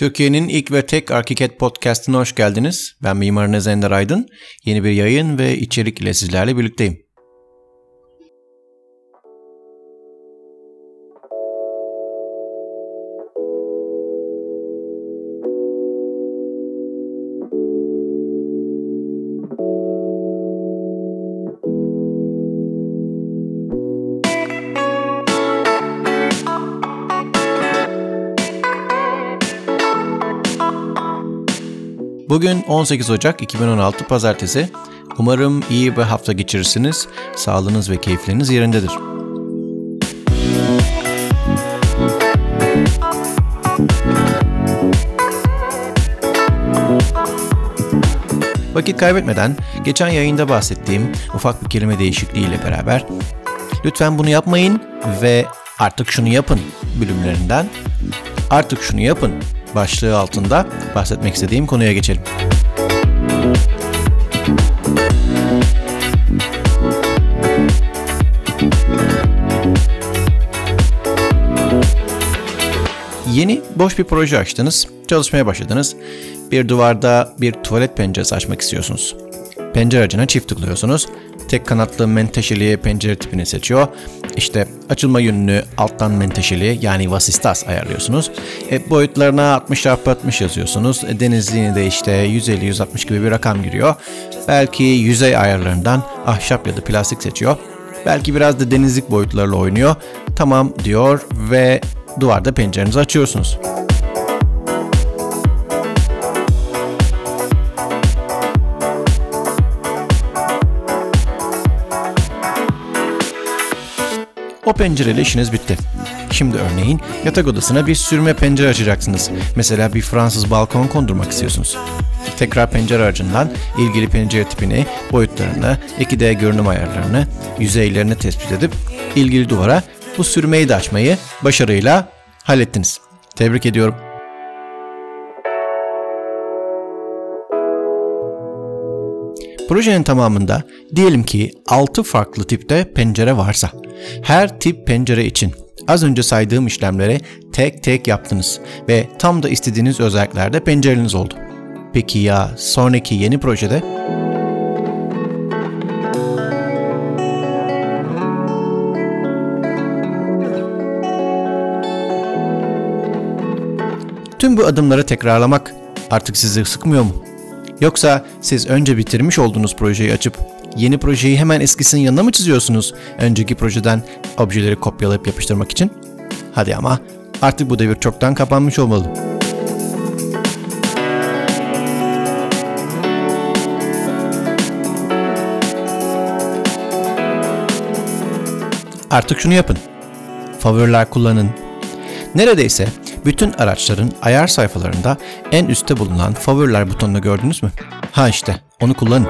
Türkiye'nin ilk ve tek Arkiket Podcast'ına hoş geldiniz. Ben Mimar Nezender Aydın. Yeni bir yayın ve içerik ile sizlerle birlikteyim. Bugün 18 Ocak 2016 Pazartesi. Umarım iyi bir hafta geçirirsiniz. Sağlığınız ve keyifleriniz yerindedir. Vakit kaybetmeden geçen yayında bahsettiğim ufak bir kelime değişikliğiyle beraber lütfen bunu yapmayın ve artık şunu yapın bölümlerinden artık şunu yapın başlığı altında bahsetmek istediğim konuya geçelim. Yeni boş bir proje açtınız, çalışmaya başladınız. Bir duvarda bir tuvalet penceresi açmak istiyorsunuz. Pencere aracına çift tıklıyorsunuz. Tek kanatlı menteşeli pencere tipini seçiyor. İşte açılma yönünü alttan menteşeli yani vasistas ayarlıyorsunuz. E, boyutlarına 60 x 60 yazıyorsunuz. E, denizliğini de işte 150-160 gibi bir rakam giriyor. Belki yüzey ayarlarından ahşap ya da plastik seçiyor. Belki biraz da denizlik boyutlarıyla oynuyor. Tamam diyor ve duvarda pencerenizi açıyorsunuz. O pencereyle işiniz bitti. Şimdi örneğin yatak odasına bir sürme pencere açacaksınız. Mesela bir Fransız balkon kondurmak istiyorsunuz. Tekrar pencere aracından ilgili pencere tipini, boyutlarını, 2D görünüm ayarlarını, yüzeylerini tespit edip ilgili duvara bu sürmeyi de açmayı başarıyla hallettiniz. Tebrik ediyorum. Projenin tamamında diyelim ki 6 farklı tipte pencere varsa her tip pencere için az önce saydığım işlemleri tek tek yaptınız ve tam da istediğiniz özelliklerde pencereniz oldu. Peki ya sonraki yeni projede? Tüm bu adımları tekrarlamak artık sizi sıkmıyor mu? Yoksa siz önce bitirmiş olduğunuz projeyi açıp yeni projeyi hemen eskisinin yanına mı çiziyorsunuz? Önceki projeden objeleri kopyalayıp yapıştırmak için? Hadi ama artık bu devir çoktan kapanmış olmalı. Artık şunu yapın. Favoriler kullanın. Neredeyse bütün araçların ayar sayfalarında en üstte bulunan favoriler butonunu gördünüz mü? Ha işte onu kullanın.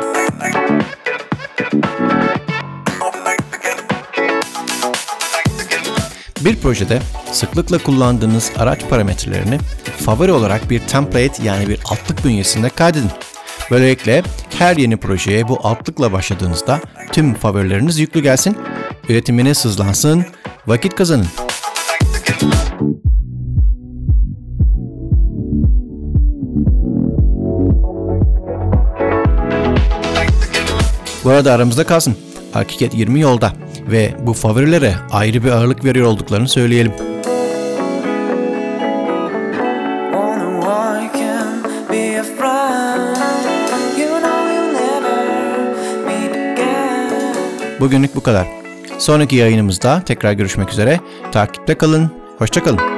Bir projede sıklıkla kullandığınız araç parametrelerini favori olarak bir template yani bir altlık bünyesinde kaydedin. Böylelikle her yeni projeye bu altlıkla başladığınızda tüm favorileriniz yüklü gelsin, üretiminiz hızlansın, vakit kazanın. Bu arada aramızda kalsın. Hakikat 20 yolda ve bu favorilere ayrı bir ağırlık veriyor olduklarını söyleyelim. Bugünlük bu kadar. Sonraki yayınımızda tekrar görüşmek üzere. Takipte kalın. Hoşçakalın.